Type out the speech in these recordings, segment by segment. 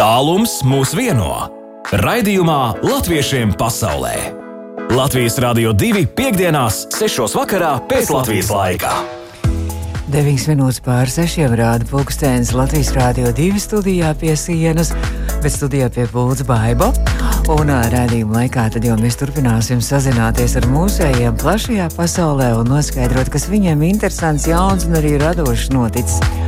Tālums mūs vieno. Raidījumā Latviešiem pasaulē. Latvijas Rādio 2.5.6. vakarā pēc Latvijas laika. 9 minūtes pār 6 rāda pulkstenis Latvijas Rādio 2 studijā pie sienas, bet studijā pie Pūles Baiba. Un rādījuma laikā tad jau mēs turpināsim sazināties ar mūsējiem plašajā pasaulē un noskaidrot, kas viņiem interesants, jauns un arī radošs noticis.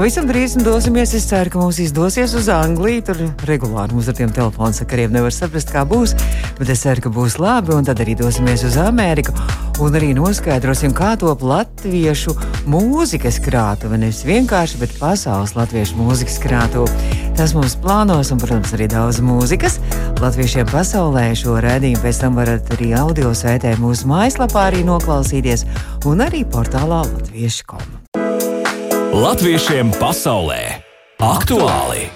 Visam drīz dosimies. Es ceru, ka mums izdosies uz Angliju. Tur regulāri mums ar tiem telefonu sakariem nevar saprast, kā būs. Bet es ceru, ka būs labi. Un tad arī dosimies uz Ameriku. Un arī noskaidrosim, kā top latviešu mūzikas krātuve. Nevis vienkārši, bet pasaules latviešu mūzikas krātuve. Tas mums plānos, un, protams, arī daudz mūzikas. Latviešiem pasaulē šo redzējumu pēc tam varat arī audio sētē mūsu mājaslapā arī noklausīties, un arī portālā latviešu.com. Latviešiem pasaulē aktuāli!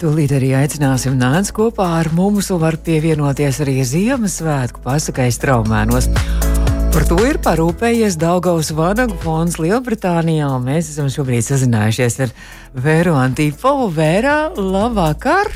Tūlīt arī aicināsim nāc kopā ar mums un var pievienoties arī Ziemassvētku pasakai straumēnos. Par to ir parūpējies Daugaus Vanagu fonds Lielbritānijā, un mēs esam šobrīd sazinājušies ar Vēru Antīpovu. Vērā, labvakar!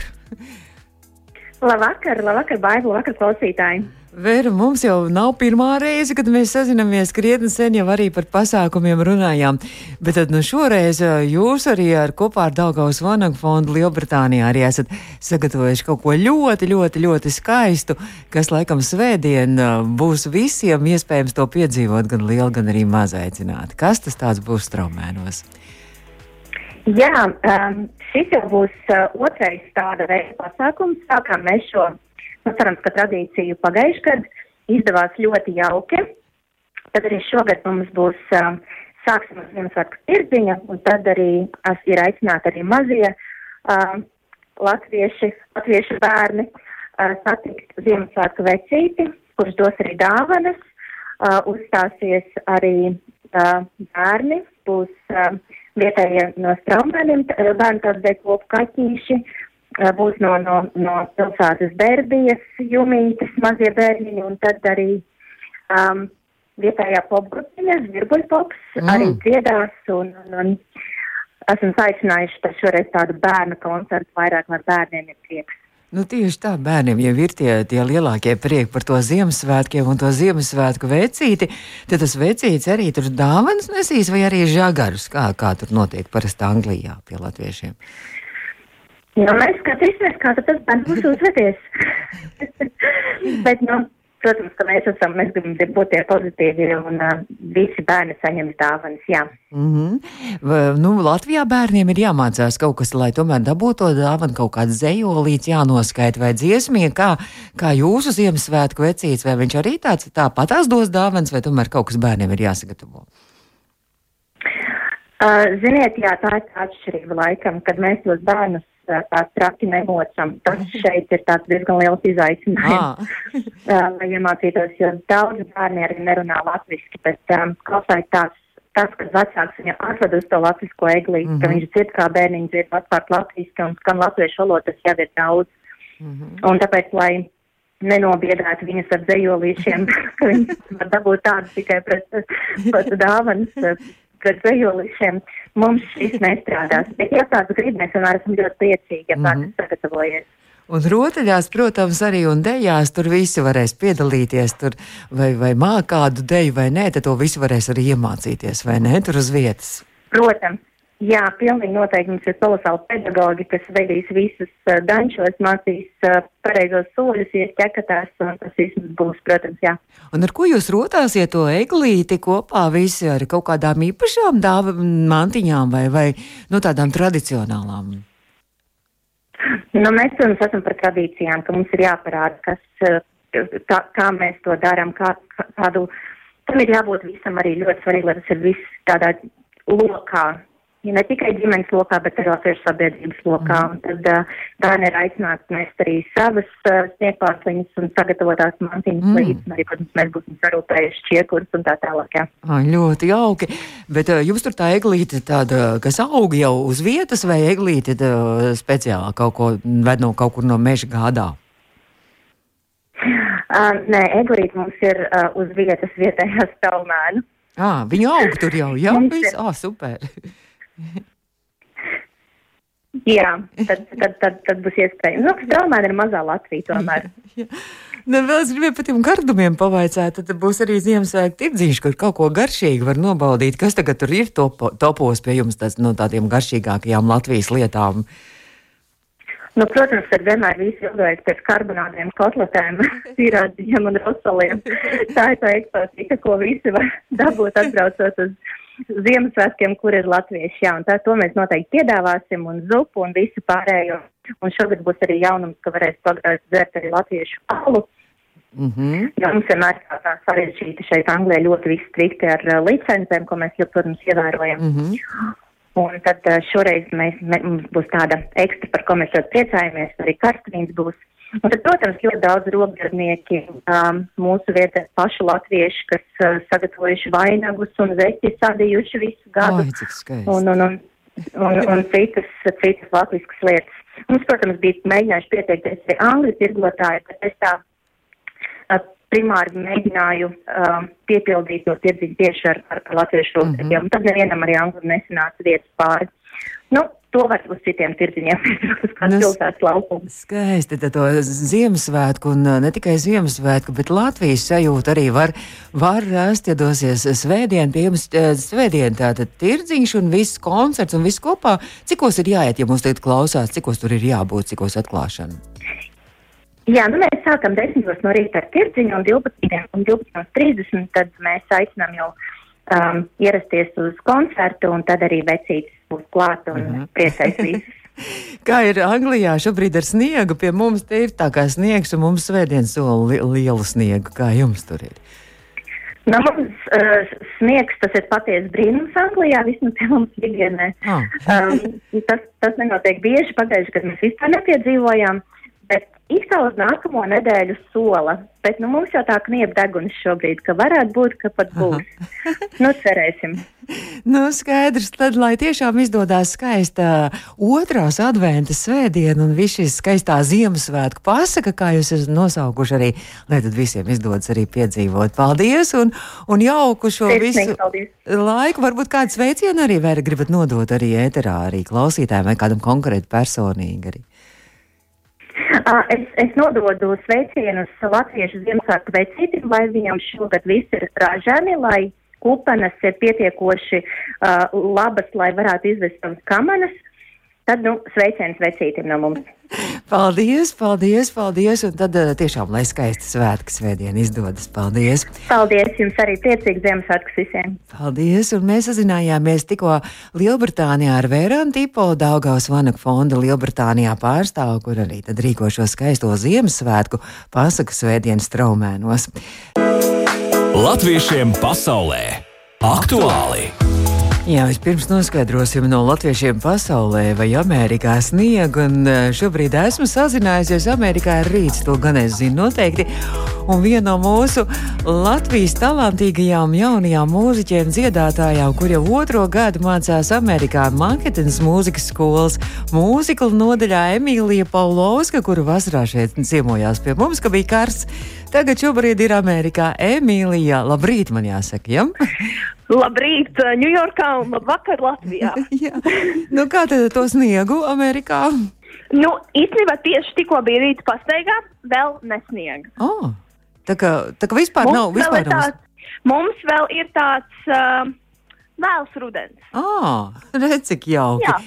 Labvakar, labvakar, baidu, labvakar klausītāji! Vēra, mums jau nav pirmā reize, kad mēs sazināmies krietni sen jau arī par pasākumiem runājām. Bet tad nu šoreiz jūs arī ar kopā ar Daugaus Vanagu fondu Lielbritānijā arī esat sagatavojuši kaut ko ļoti, ļoti, ļoti skaistu, kas laikam svētdien būs visiem iespējams to piedzīvot, gan liela, gan arī mazaicināt. Kas tas tāds būs straumēnos? Jā, um, šis jau būs uh, otrais tāda veida pasākums. Sākām mēs šo Nu, cerams, ka tradīciju pagājušajā gadā izdevās ļoti jauki. Tad arī šogad mums būs uh, sāksim ar Ziemassvētku tirdziņa, un tad arī ir aicināti arī mazie uh, latvieši, latviešu bērni uh, satikt Ziemassvētku vecīti, kurš dos arī dāvanas. Uh, uzstāsies arī uh, bērni, būs uh, vietējie no straumēniem, bērnu dēļ kopu kaķīši, būs no, no, no pilsētas Berbijas, Jumītes mazie bērniņi un tad arī um, vietējā popgrupiņa, Zvirbuļpops, mm. arī dziedās un, un, un esam aicinājuši tad šoreiz tādu bērnu koncertu, vairāk ar bērniem ir prieks. Nu, tieši tā bērniem jau ir tie, tie lielākie prieki par to Ziemassvētkiem un to Ziemassvētku vecīti. Tad tas vecītis arī tur dāvanas nesīs vai arī žagarus, kā, kā tur notiek parasti Anglijā pie latviešiem. Nu, mēs skatīsimies, kā tas bērns uzvedies. Bet, nu, protams, ka mēs esam, mēs gribam būt tie pozitīvi un uh, visi bērni saņems dāvanas, jā. Mm -hmm. Nu, Latvijā bērniem ir jāmācās kaut kas, lai tomēr dabūtu to dāvanu, kaut kāds zejolīts jānoskaita vai dziesmie, kā, kā jūsu Ziemassvētku vecīts, vai viņš arī tāds tāpatās dos dāvanas, vai tomēr kaut kas bērniem ir jāsagatavo? Uh, ziniet, jā, tā ir tā atšķirība laikam, kad mēs tos bērnus tā traki nemocam. Tas šeit ir tāds diezgan liels izaicinājums, lai iemācītos, jo daudz bērni arī nerunā latviski, bet um, kaut vai tāds, tas, ka vecāks viņam atved uz to latvisko eglīti, mm -hmm. ka mhm. viņš dzird kā bērniņš dzird atklāt latviski un skan latviešu valodu, tas jau ir daudz. Mm -hmm. Un tāpēc, lai nenobiedētu viņus ar dzējolīšiem, ka viņi var dabūt tādu tikai pret, pret dāvanas pret zvejolīšiem mums šis nestrādās. Bet, ja tāds grib, mēs vienmēr esam ļoti priecīgi, ja tāds mm -hmm. sagatavojies. Un rotaļās, protams, arī un dejās tur visi varēs piedalīties, tur, vai, vai māk kādu deju vai nē, tad to visu varēs arī iemācīties, vai ne, tur uz vietas. Protams, Jā, pilnīgi noteikti mums ir kolosāli pedagoģi, kas vedīs visus uh, dančos, mācīs uh, pareizos soļus, ies ķekatās, un tas viss būs, protams, jā. Un ar ko jūs rotāsiet to eglīti kopā visi ar kaut kādām īpašām dāva mantiņām vai, vai nu, tādām tradicionālām? Nu, mēs, protams, esam par tradīcijām, ka mums ir jāparāda, kas, uh, tā, kā mēs to darām, kā, kādu, tam ir jābūt visam arī ļoti svarīgi, lai tas ir viss tādā lokā, ja ne tikai ģimenes lokā, bet arī latviešu sabiedrības lokā. Mm. Un tad uh, bērni ir aicināti nest arī savas uh, sniegpārsliņas un sagatavotās mantiņas mm. līdzi. Arī, protams, mēs būsim sarūpējuši čiekurus un tā tālāk. Jā. Ai, ļoti jauki. Bet uh, jums tur tā eglīte tāda, kas aug jau uz vietas vai eglīte uh, speciāli kaut ko ved no kaut kur no meža gādā? Uh, nē, eglīte mums ir uh, uz vietas vietējā stāvmēna. Ah, viņa aug tur jau, jā, viss, ah, super. Jā, tad, tad, tad, tad būs iespējams. Nu, kas Draumēna ir mazā Latvija tomēr. Nu, vēl es gribēju par tiem gardumiem pavaicāt, tad būs arī Ziemassvētku tirdziņš, kur kaut ko garšīgu var nobaudīt. Kas tagad tur ir topo, topos pie jums tas, no tādiem garšīgākajām Latvijas lietām? Nu, protams, kad vienmēr visi ilgais pēc karbonādiem kotletēm, sīrādziņiem un rosaliem. Tā ir tā eksotika, ko visi var dabūt atbraucot uz Ziemassvētkiem, kur ir latvieši. Jā, un tā to mēs noteikti piedāvāsim un zupu un visu pārējo. Un šogad būs arī jaunums, ka varēs dzert arī latviešu alu. Mm -hmm. Jo mums vienmēr tā, tā sarežģīti šeit Anglijā ļoti strikti ar uh, licencēm, ko mēs jau, protams, ievērojam. Mm -hmm. Un tad uh, šoreiz mēs, mē, mums būs tāda ekstra, par ko mēs ļoti priecājamies, arī karstvīns būs. Un tad, protams, ļoti daudz robdarbnieki, um, mūsu vietā paši latvieši, kas uh, sagatavojuši vainagus un zeķi sadījuši visu gadu. Ai, un, un, un, un, un citas, citas latviskas lietas. Mums, protams, bija mēģinājuši pieteikties arī angļu tirgotāji, bet es tā uh, primāri mēģināju uh, piepildīt to tirdziņu tieši ar, ar, latviešu rūpniekiem. Mm -hmm. Tad nevienam arī angļu nesanāca vietas pāri. Nu, to var uz citiem tirdziņiem, kādas nu, pilsētas laukumu. Skaisti, tad to Ziemassvētku un ne tikai Ziemassvētku, bet Latvijas sajūtu arī var, var rast, ja dosies svētdien, pie jums svētdien tātad tirdziņš un viss koncerts un viss kopā. Cikos ir jāiet, ja mums tagad klausās, cikos tur ir jābūt, cikos atklāšana? Jā, nu mēs sākam 10 no rīta ar tirdziņu un 12. un 12.30 tad mēs aicinām jau um, ierasties uz koncertu un tad arī vecītis būs klāt un uh mhm. -huh. priecais visus. Kā ir Anglijā šobrīd ar sniegu? Pie mums te ir tā kā sniegs, un mums svētdien sola li lielu sniegu. Kā jums tur ir? Nu, mums uh, sniegs, tas ir patiesi brīnums Anglijā, vismaz pie mums ikdienē. Oh. um, tas, tas nenotiek bieži, pagājuši, kad mēs vispār nepiedzīvojām. Bet kā uz nākamo nedēļu sola, bet nu, mums jau tā kniep deguns šobrīd, ka varētu būt, ka pat būs. nu, cerēsim. Nu, skaidrs, tad, lai tiešām izdodas skaista otrās adventas svētdiena un viss šis skaistā Ziemassvētku pasaka, kā jūs esat nosaukuši arī, lai tad visiem izdodas arī piedzīvot. Paldies un, un jauku šo Sirsnīgi, visu paldies. laiku. Varbūt kāds sveicienu arī vēl gribat nodot arī ēterā, arī klausītājiem vai kādam konkrēti personīgi arī. Es, es nododu sveicienus latviešu Ziemassvētku vecītim, lai viņam šogad viss ir ražani, lai kupenes ir pietiekoši uh, labas, lai varētu izvest savas kamanas. Tad, nu, sveiciens vecītim no mums. Paldies, paldies, paldies. Un tad uh, tiešām, lai skaisti svētki svētdien izdodas. Paldies! Paldies jums arī priecīgs Ziemassvētkus visiem! Paldies! Un mēs sazinājāmies tikko Lielbritānijā ar Vērānu Tipo Daugaus Vanak fonda Lielbritānijā pārstāvu, kur arī tad rīko šo skaisto Ziemassvētku pasaku svētdienas traumēnos. Latviešiem pasaulē aktuāli! Jā, vispirms noskaidrosim no latviešiem pasaulē vai Amerikā sniegu, un e, šobrīd esmu sazinājusies Amerikā ar rīts, to gan es zinu noteikti. Un viena no mūsu Latvijas talantīgajām jaunajām mūziķiem, dziedātājām, kur jau otro gadu mācās Amerikā Manhetenas mūzikas skolas mūzikla nodaļā Emīlija Paulovska, kuru vasarā šeit ciemojās pie mums, ka bija karsts. Tagad šobrīd ir Amerikā Emīlija. Labrīt, man jāsaka, ja? Labrīt, Ņujorkā un labvakar Latvijā. nu, kā tad to sniegu Amerikā? Nu, īstenībā tieši tikko bija rīta pastaigā, vēl nesniega. Oh, tā kā, tā kā vispār mums nav. Vispār vēl tāds, mums vēl ir tāds uh, vēls rudens. Ah, redz, cik jauki. Jā.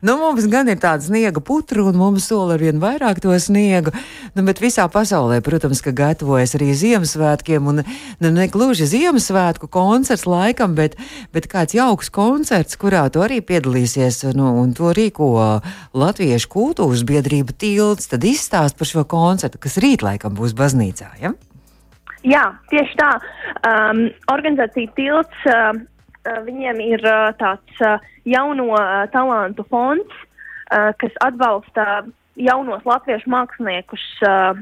Nu, mums gan ir tāda sniega putra, un mums sola ar vien vairāk to sniegu. Nu, bet visā pasaulē, protams, ka gatavojas arī Ziemassvētkiem, un nu, ne gluži Ziemassvētku koncerts laikam, bet, bet kāds jauks koncerts, kurā tu arī piedalīsies, nu, un to rīko Latviešu kultūras biedrība Tilts. Tad izstāst par šo koncertu, kas rīt laikam būs baznīcā. Ja? Jā, tieši tā. Um, organizācija Tilts uh, Eh, viņiem ir eh, tāds eh, jauno talantu fonds, kas atbalsta jaunos latviešu māksliniekus,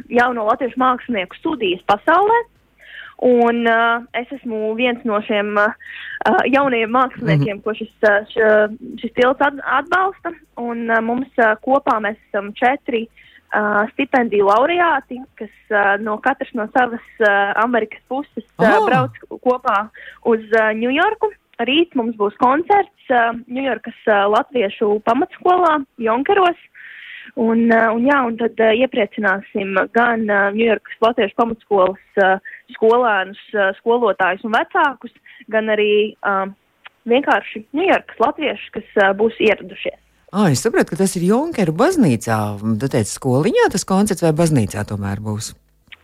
jauno latviešu mākslinieku studijas pasaulē. Un uh, es esmu viens no šiem uh, jaunajiem māksliniekiem, mm -hmm. ko šis, š, šis tilts atbalsta. Un uh, mums uh, kopā mēs esam četri uh, stipendiju laureāti, kas uh, no katras no savas uh, Amerikas puses uh, oh. brauc kopā uz Ņujorku. Uh, rīt mums būs koncerts Ņujorkas uh, Latviešu pamatskolā Jonkeros. Un, uh, un, jā, un tad uh, iepriecināsim gan Ņujorkas uh, Latviešu pamatskolas uh, skolēnus, uh, skolotājus un vecākus, gan arī uh, vienkārši Ņujorkas latviešus, kas uh, būs ieradušies. Ah, es saprotu, ka tas ir Junkeru baznīcā. Tu teici, skoliņā tas koncerts vai baznīcā tomēr būs?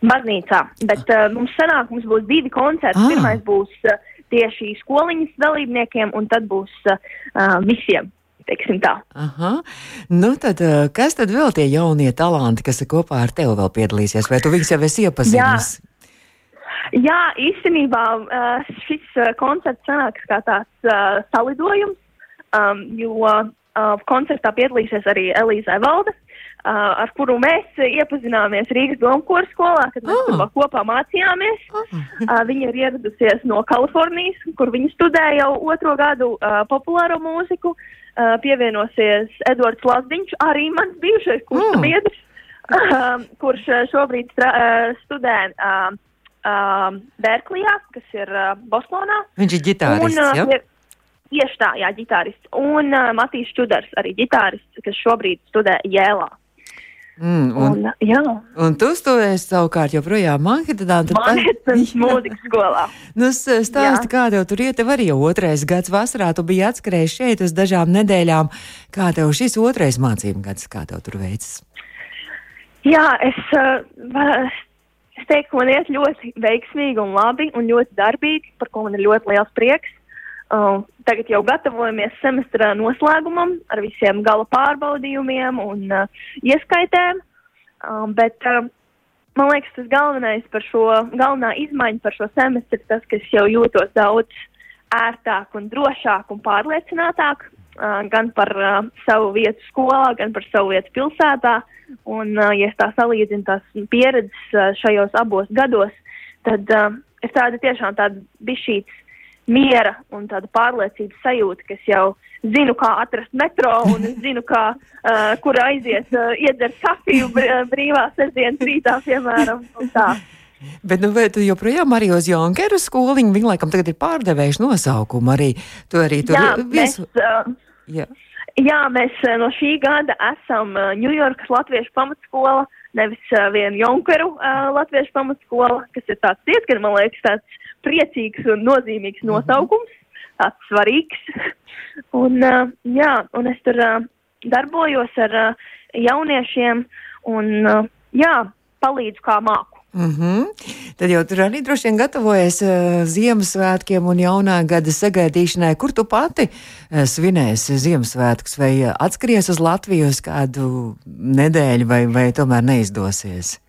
Baznīcā, bet uh, mums sanāk, mums būs divi koncerti. Ah. Pirmais būs uh, tieši skoliņas dalībniekiem, un tad būs uh, visiem. Aha. Nu, tad, kas tad vēl tie jaunie talanti, kas kopā ar tevi vēl piedalīsies? Vai tu viņus jau esi iepazinis? Jā, Jā īstenībā šis koncerts sanāks kā tāds uh, salidojums, um, jo uh, koncertā piedalīsies arī Elīze Valde, uh, ar kuru mēs iepazināmies Rīgas Domkora skolā, kad mēs oh. kopā mācījāmies. Oh. Uh, viņa ir ieradusies no Kalifornijas, kur viņa studēja jau otro gadu uh, populāro mūziku. Uh, pievienosies Edvards Lazdiņš, arī mans bijušais kursa biedrs, oh. uh, kurš šobrīd strā, uh, studē uh, uh, Berklijā, kas ir uh, Bostonā. Viņš ir ģitārists, un, uh, ja? Tieši tā, jā, ģitārists. Un uh, Matīs Čudars, arī ģitārists, kas šobrīd studē Jēlā. Mm, un, un, jā. un tu studēji savukārt joprojām Manhetenā. Manhetenas mūzikas skolā. nu, stāsti, kā tev tur iet, tev arī otrais gads vasarā, tu biji atskrējis šeit uz dažām nedēļām. Kā tev šis otrais mācību gads, kā tev tur veicas? Jā, es, uh, es teiktu, man iet ļoti veiksmīgi un labi un ļoti darbīgi, par ko man ir ļoti liels prieks. Uh, tagad jau gatavojamies semestra noslēgumam ar visiem gala pārbaudījumiem un uh, ieskaitēm, uh, bet uh, man liekas, tas galvenais par šo, galvenā izmaiņa par šo semestri tas, ka es jau jūtos daudz ērtāk un drošāk un pārliecinātāk uh, gan par uh, savu vietu skolā, gan par savu vietu pilsētā. Un, uh, ja es tā salīdzinu tās pieredzes uh, šajos abos gados, tad uh, es tādu tiešām tādu bišķītas miera un tāda pārliecības sajūta, ka es jau zinu, kā atrast metro un es zinu, kā, uh, kur aiziet, uh, iedzert kafiju brīvā sestdienas rītā, piemēram. Bet, nu, tu joprojām arī uz Junkeru skoliņu, viņa laikam tagad ir pārdevējuši nosaukumu arī, tu arī tur jā, viesu... mēs, uh, jā. jā, mēs no šī gada esam Ņujorkas uh, Latviešu pamatskola, nevis uh, vien Junkeru uh, Latviešu pamatskola, kas ir tāds diezgan, man liekas, tāds priecīgs un nozīmīgs mhm. nosaukums, tāds svarīgs. un, uh, jā, un es tur uh, darbojos ar uh, jauniešiem un, uh, jā, palīdzu kā māku. Mm -hmm. Tad jau tur arī droši vien gatavojas uh, Ziemassvētkiem un jaunā gada sagaidīšanai. Kur tu pati uh, svinēsi Ziemassvētkus vai atskries uz Latviju uz kādu nedēļu vai, vai tomēr neizdosies?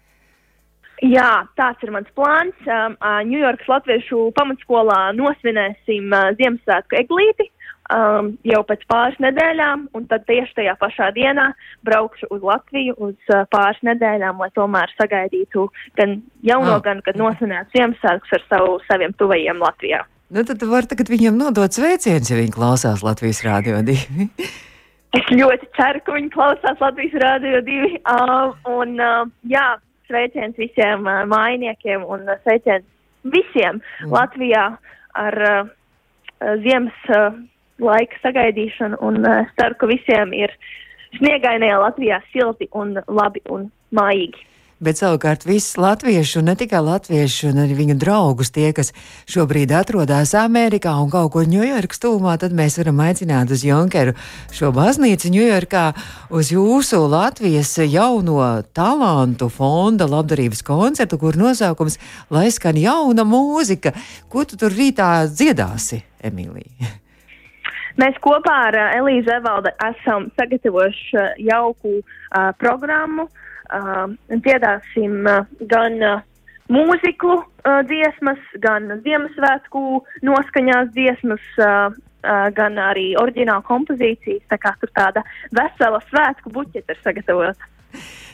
Jā, tāds ir mans plāns. Ņujorkas um, Latviešu pamatskolā nosvinēsim uh, Ziemassvētku eglīti um, jau pēc pāris nedēļām, un tad tieši tajā pašā dienā braukšu uz Latviju uz uh, pāris nedēļām, lai tomēr sagaidītu gan jauno, oh. gan, kad nosvinētu Ziemassvētkus ar savu, saviem tuvajiem Latvijā. Nu, tad var tagad viņam nodot sveicienus, ja viņi klausās Latvijas Rādio 2. es ļoti ceru, ka viņi klausās Latvijas Rādio 2. Uh, un, uh, jā, sveiciens visiem uh, mājiniekiem un uh, sveiciens visiem mm. Latvijā ar uh, ziemas uh, laika sagaidīšanu. Un uh, ceru, ka visiem ir sniegainajā Latvijā silti un labi un mājīgi. Bet savukārt visi latvieši, un ne tikai latvieši, un arī viņu draugus, tie, kas šobrīd atrodas Amerikā un kaut ko Ņujorkas tūmā, tad mēs varam aicināt uz Junkeru šo baznīcu Ņujorkā uz jūsu Latvijas jauno talantu fonda labdarības koncertu, kur nosaukums Lai skan jauna mūzika. Ko tu tur rītā dziedāsi, Emīlija? Mēs kopā ar Elīzu Evaldu esam sagatavojuši jauku uh, programmu. Uh, uh, dziedāsim uh, gan uh, mūziklu uh, dziesmas, gan Ziemassvētku noskaņās dziesmas, uh, uh, gan arī oriģinālu kompozīcijas. Tā kā tur tāda vesela svētku buķete ir sagatavota.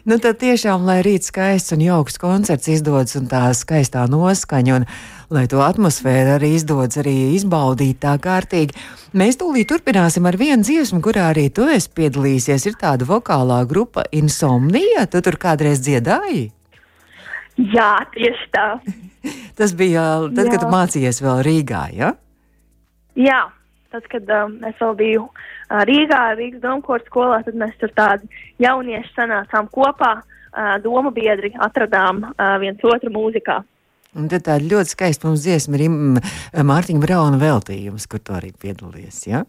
Nu, tad tiešām, lai rīt skaists un jauks koncerts izdodas un tā skaistā noskaņa, un lai to atmosfēru arī izdodas arī izbaudīt tā kārtīgi. Mēs tūlīt turpināsim ar vienu dziesmu, kurā arī tu esi piedalīsies. Ir tāda vokālā grupa Insomnija. Tu tur kādreiz dziedāji? Jā, tieši tā. Tas bija tad, Jā. kad tu mācījies vēl Rīgā, ja? Jā, tad, kad um, es vēl biju uh, Rīgā, Rīgas domkors skolā, tad mēs tur tādi jaunieši sanācām kopā, uh, domu biedri atradām uh, viens otru mūzikā. Un tad tāda ļoti skaista mums dziesma ir Mārtiņa Brauna veltījums, kur tu arī piedalījies. Ja?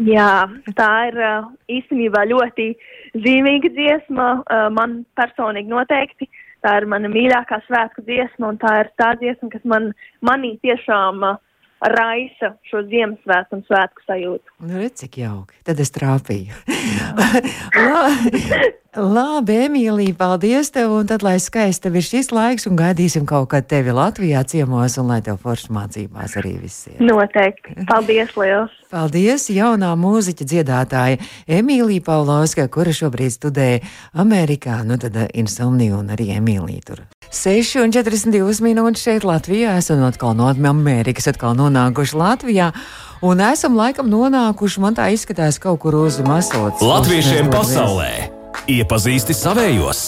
Jā, tā ir uh, īstenībā ļoti zīmīga dziesma. Uh, man personīgi noteikti tā ir mana mīļākā svētku dziesma, un tā ir tā dziesma, kas man, manī tiešām uh, raisa šo Ziemassvētku un svētku sajūtu. Nu, redz, cik jauki. Tad es trāpīju. Labi, Emīlija, paldies tev, un tad, lai skaisti tev ir šis laiks, un gaidīsim kaut kad tevi Latvijā ciemos, un lai tev forši mācībās arī visiem. Noteikti. Paldies, liels! Paldies, jaunā mūziķa dziedātāja Emīlija Paulovska, kura šobrīd studē Amerikā, nu tad eh, Insomniju un arī Emīlija tur. 6,42 minūtes šeit Latvijā, esam atkal no Amerikas, atkal nonākuši Latvijā. Un esam laikam nonākuši, man tā izskatās, kaut kur uz Masotas. Latviešiem pasaulē! Iepazīsti savējos!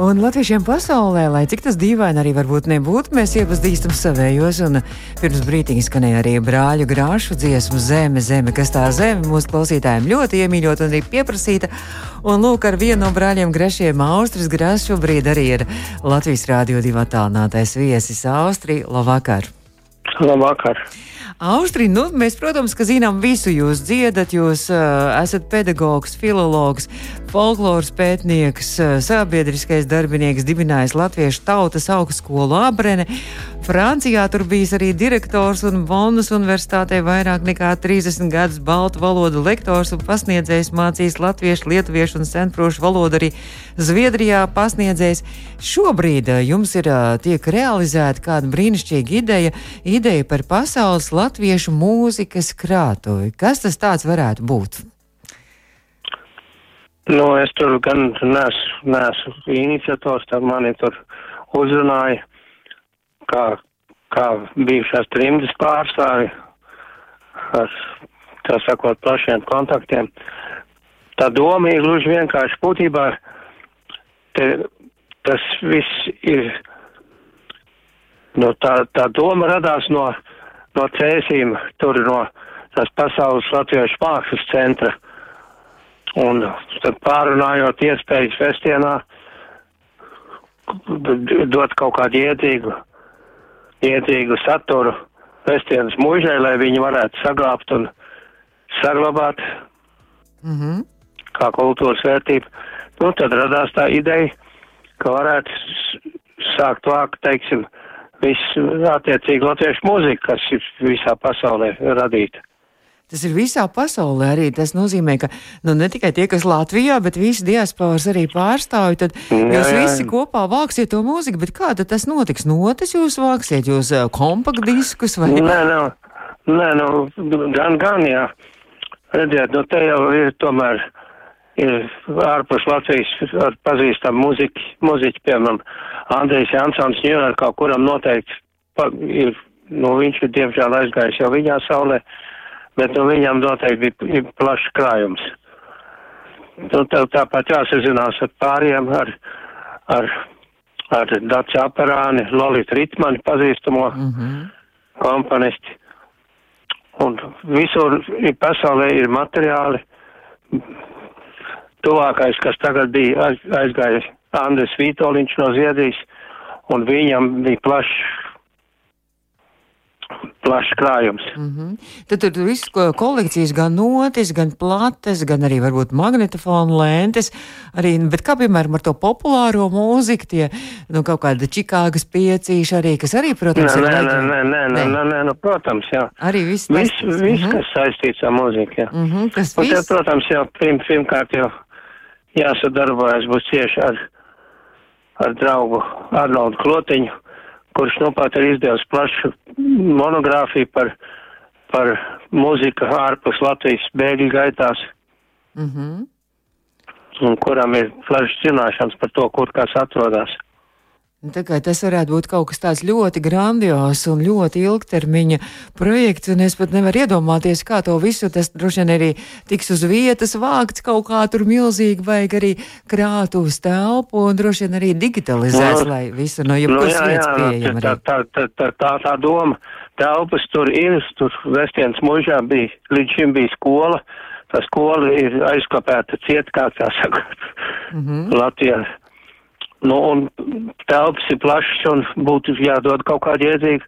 Un latviešiem pasaulē, lai cik tas dīvaini arī varbūt nebūtu, mēs iepazīstam savējos. Un pirms brīdiņa skanēja arī brāļu grāšu dziesmu Zeme, Zeme, kas tā zeme mūsu klausītājiem ļoti iemīļot un arī pieprasīta. Un lūk, ar vienu no brāļiem Grešiem Austris Grāšs šobrīd arī ir Latvijas Rādio divu attālinātais viesis Austrija. Labvakar! Labvakar! Austrija, nu, mēs, protams, ka zinām visu. Jūs dziedat, jūs uh, esat pedagogs, filologs, folkloras pētnieks, uh, sabiedriskais darbinieks, dibinājis Latviešu tautas augstskolu Abrene. Francijā tur bijis arī direktors un Bonnas universitātē vairāk nekā 30 gadus baltu valodu lektors un pasniedzējs mācījis latviešu, lietuviešu un senprošu valodu arī Zviedrijā pasniedzējs. Šobrīd jums ir tiek realizēta kāda brīnišķīga ideja, ideja par pasaules Latviju latviešu mūzikas krātuvi. Kas tas tāds varētu būt? Nu, es tur gan neesmu, neesmu iniciators, tad mani tur uzrunāja kā, kā bijušās trimdas pārstāvi ar, tā sakot, plašiem kontaktiem. Tā doma ir gluži vienkārši būtībā, te, tas viss ir, no tā, tā doma radās no no cēsīm, tur no tās pasaules latviešu mākslas centra. Un tad pārunājot iespējas festienā, dot kaut kādu ietīgu, ietīgu saturu festienas mūžai, lai viņi varētu saglabāt un saglabāt mm -hmm. kā kultūras vērtību. Nu, tad radās tā ideja, ka varētu sākt vākt, teiksim, visu attiecīgi latviešu mūziku, kas ir visā pasaulē radīta. Tas ir visā pasaulē arī. Tas nozīmē, ka nu, ne tikai tie, kas Latvijā, bet visi diasporas arī pārstāvji, tad jā, jūs jā. visi kopā vāksiet to mūziku, bet kā tas notiks? Notis jūs vāksiet, jūs kompaktdiskus vai? Nē, nē, nē, nu, gan, gan, jā. Redziet, nu te jau ir tomēr ārpus Latvijas ar pazīstamu muziķi, muziķi, piemēram, Andrejs Jansons Ņujorkā, kuram noteikti pa, ir, nu, viņš ir diemžēl aizgājis jau viņā saulē, bet nu, viņam noteikti bija plašs krājums. Nu, tā, tāpat jāsazinās ar pāriem, ar, ar, ar Daci Aperāni, Lolita Ritmani pazīstamo mm -hmm. komponisti. Un visur pasaulē ir materiāli, tuvākais, kas tagad bija aiz, aizgājis Andris Vītoliņš no Zviedrijas, un viņam bija plašs plašs krājums. Mm -hmm. Tad tur viss kolekcijas, gan notis, gan plates, gan arī varbūt magnetofona lentes. Arī, bet kā piemēram ar to populāro mūziku, tie nu, kaut kāda Čikāgas piecīša arī, kas arī, protams, nē, ir. Nē, nē, nē, nē, nē, nē, nu, protams, jā. Arī viss. Viss, vis, mm -hmm. kas saistīts ar mūziku, jā. Mm -hmm, tas un, te, protams, jau pirm, pirmkārt jau jāsadarbojas būs cieši ar, ar draugu Arnoldu Klotiņu, kurš nu pat ir izdevis plašu monogrāfiju par, par mūziku ārpus Latvijas bēgļu gaitās. Mm -hmm. Un kuram ir plašas zināšanas par to, kur kas atrodas. Tas varētu būt kaut kas tāds ļoti grandios un ļoti ilgtermiņa projekts, un es pat nevaru iedomāties, kā to visu tas droši vien arī tiks uz vietas vākts kaut kā tur milzīgi, vajag arī krātu uz telpu un droši vien arī digitalizēts, no, lai visu no jebkuras no, vietas pieejam. Tā, tā, tā, tā, tā, tā doma, telpas tur ir, tur Vestienas mūžā bija, līdz šim bija skola, tā skola ir aizkopēta ciet, kā tā saka, mm -hmm. Latvijā. Nu, un telpas ir plašas un būtu jādod kaut kādi iedzīgi.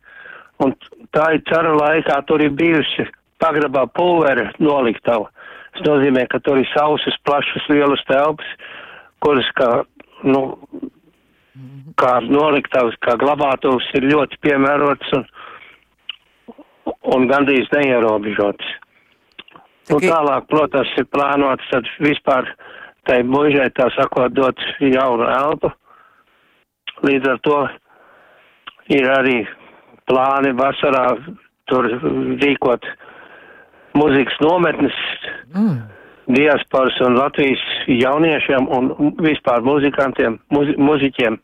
Un tā ir cara laikā, tur ir bijusi pagrabā pulvera noliktava. Tas nozīmē, ka tur ir sausas, plašas, lielas telpas, kuras kā, nu, kā noliktavas, kā glabātuvs ir ļoti piemērots un, un gandrīz neierobežots. Un tālāk, protams, ir plānots tad vispār tai mužai, tā sakot, dot jaunu elpu. Līdz ar to ir arī plāni vasarā tur rīkot muzikas nometnes mm. diasporas un Latvijas jauniešiem un vispār muzikantiem, muzi muziķiem.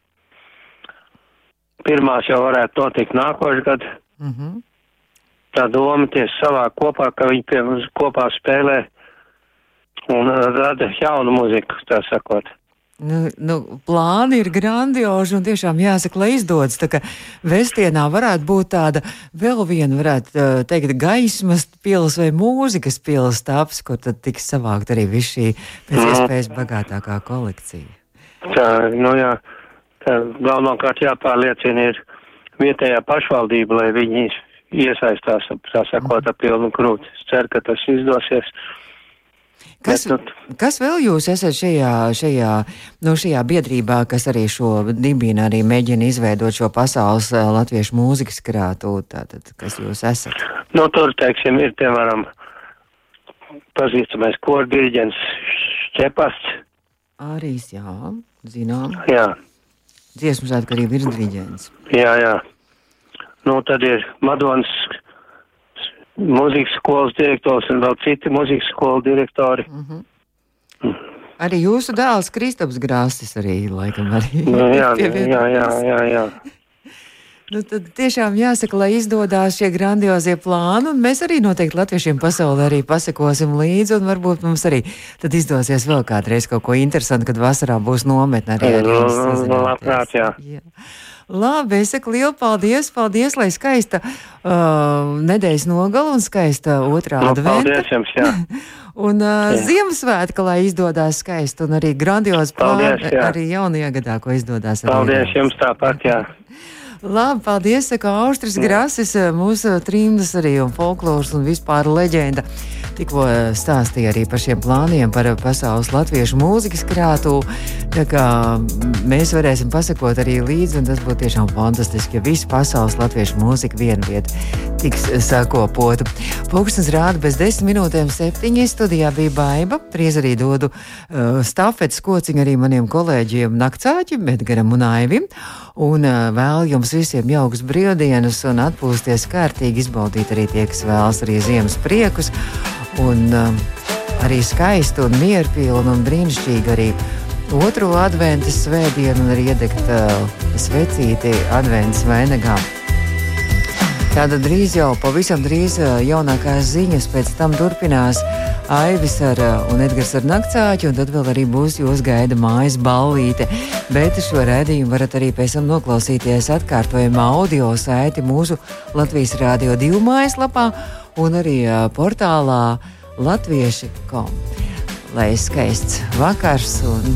Pirmās jau varētu notikt nākošais gads. Mm -hmm. Tā doma ties savā kopā, ka viņi pie mums kopā spēlē un rada jaunu muziku, tā sakot. Nu, nu, plāni ir grandiozi un tiešām jāsaka, lai izdodas. Tā kā Vestienā varētu būt tāda vēl viena, varētu teikt, gaismas pils vai mūzikas pils taps, kur tad tiks savākt arī viss šī pēc mm. iespējas bagātākā kolekcija. Tā, nu jā, tā galvenokārt jāpārliecina ir vietējā pašvaldība, lai viņi iesaistās, tā sakot, ap pilnu krūti. Es ceru, ka tas izdosies. Kas, kas vēl jūs esat šajā, šajā, nu, šajā biedrībā, kas arī šo dibina, arī mēģina izveidot šo pasaules uh, latviešu mūzikas krātu? Tātad, kas jūs esat? Nu, tur, teiksim, ir, piemēram, pazīstamais kora diriģents Šķepasts. Arī, jā, zinām. Jā. Dziesmu svētku arī ir diriģents. Jā, jā. Nu, tad ir Madonas mūzikas skolas direktors un vēl citi mūzikas skolu direktori. Mm -hmm. mm. Arī jūsu dēls Kristaps Grāstis arī laikam arī. Nu, jā, jā, jā, jā, jā. Nu, tad tiešām jāsaka, lai izdodas šie grandiozie plāni, un mēs arī noteikti latviešiem pasaulē arī pasekosim līdzi, un varbūt mums arī tad izdosies vēl kādreiz kaut ko interesantu, kad vasarā būs nometne arī. arī nu, nu, labprāt, jā. jā. Labi, es saku lielu paldies, paldies, lai skaista uh, nedēļas nogala un skaista otrā no, adventa. Paldies jums, jā. un uh, jā. Ziemassvētka, lai izdodas skaisti un arī grandiozi plāni arī jaunajā gadā, ko izdodas. Paldies jums tāpat, jā. Labi, paldies, saka Austris Grasis, mūsu trījums arī un folklors un vispār leģenda. Tikko stāstīja arī par šiem plāniem, par pasaules latviešu mūzikas krātu. Tā kā mēs varēsim pasakot arī līdzi, un tas būtu tiešām fantastiski, ja visa pasaules latviešu mūzika vienviet tiks sakopota. Pūkstens rāda bez desmit minūtēm septiņi. Studijā bija baiva. Priez arī dodu uh, stafetes kociņu arī maniem kolēģiem Naktsāķim, Edgaram un Aivim. Un uh, vēl jums visiem jauks brīvdienas un atpūsties kārtīgi, izbaudīt arī tie, kas vēlas arī ziemas priekus un uh, arī skaistu un mierpilnu un brīnišķīgu arī otro adventu svētdienu un arī iedegt uh, svecīti adventas vainagā. Tātad drīz jau, pavisam drīz uh, jaunākās ziņas, pēc tam turpinās Aivis ar, uh, un Edgars ar naktsāķi, un tad vēl arī būs jūs gaida mājas ballīte. Bet šo redzējumu varat arī pēc tam noklausīties atkārtojumā audio saiti mūsu Latvijas Rādio 2 mājaslapā un arī portālā latvieši.com. Lai skaists vakars un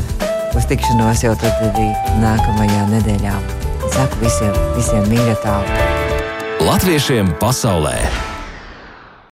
uz tikšanos jau tad arī nākamajā nedēļā. Saku visiem, visiem mīļa tālu. Latviešiem pasaulē!